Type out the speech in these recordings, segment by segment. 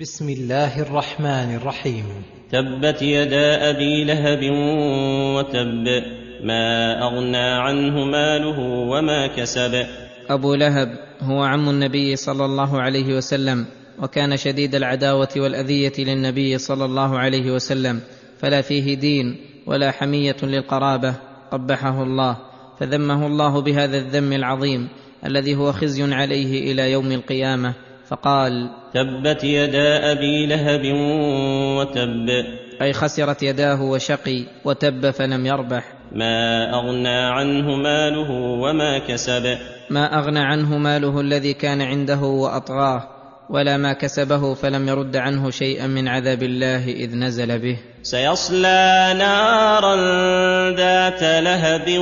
بسم الله الرحمن الرحيم. تبت يدا أبي لهب وتب ما أغنى عنه ماله وما كسب. أبو لهب هو عم النبي صلى الله عليه وسلم وكان شديد العداوة والأذية للنبي صلى الله عليه وسلم فلا فيه دين ولا حمية للقرابة قبحه الله فذمه الله بهذا الذم العظيم الذي هو خزي عليه إلى يوم القيامة. فقال تبت يدا أبي لهب وتب. أي خسرت يداه وشقي وتب فلم يربح. ما أغنى عنه ماله وما كسب. ما أغنى عنه ماله الذي كان عنده وأطغاه ولا ما كسبه فلم يرد عنه شيئا من عذاب الله إذ نزل به. سيصلى نارا ذات لهب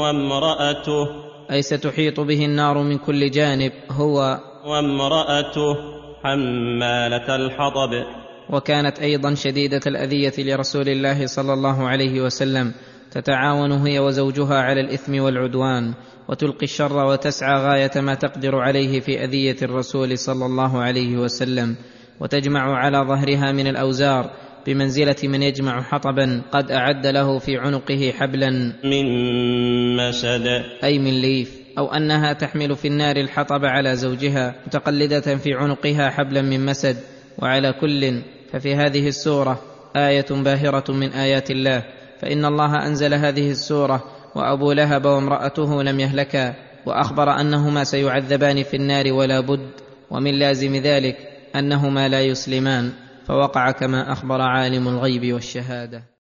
وامرأته. أي ستحيط به النار من كل جانب هو وامرأته حمالة الحطب. وكانت أيضا شديدة الأذية لرسول الله صلى الله عليه وسلم تتعاون هي وزوجها على الإثم والعدوان وتلقي الشر وتسعى غاية ما تقدر عليه في أذية الرسول صلى الله عليه وسلم وتجمع على ظهرها من الأوزار بمنزلة من يجمع حطبا قد أعد له في عنقه حبلا من مسد أي من ليف. أو أنها تحمل في النار الحطب على زوجها متقلدة في عنقها حبلا من مسد وعلى كل ففي هذه السورة آية باهرة من آيات الله. فإن الله أنزل هذه السورة وأبو لهب وامرأته لم يهلكا وأخبر أنهما سيعذبان في النار ولا بد ومن لازم ذلك أنهما لا يسلمان. فوقع كما أخبر عالم الغيب والشهادة.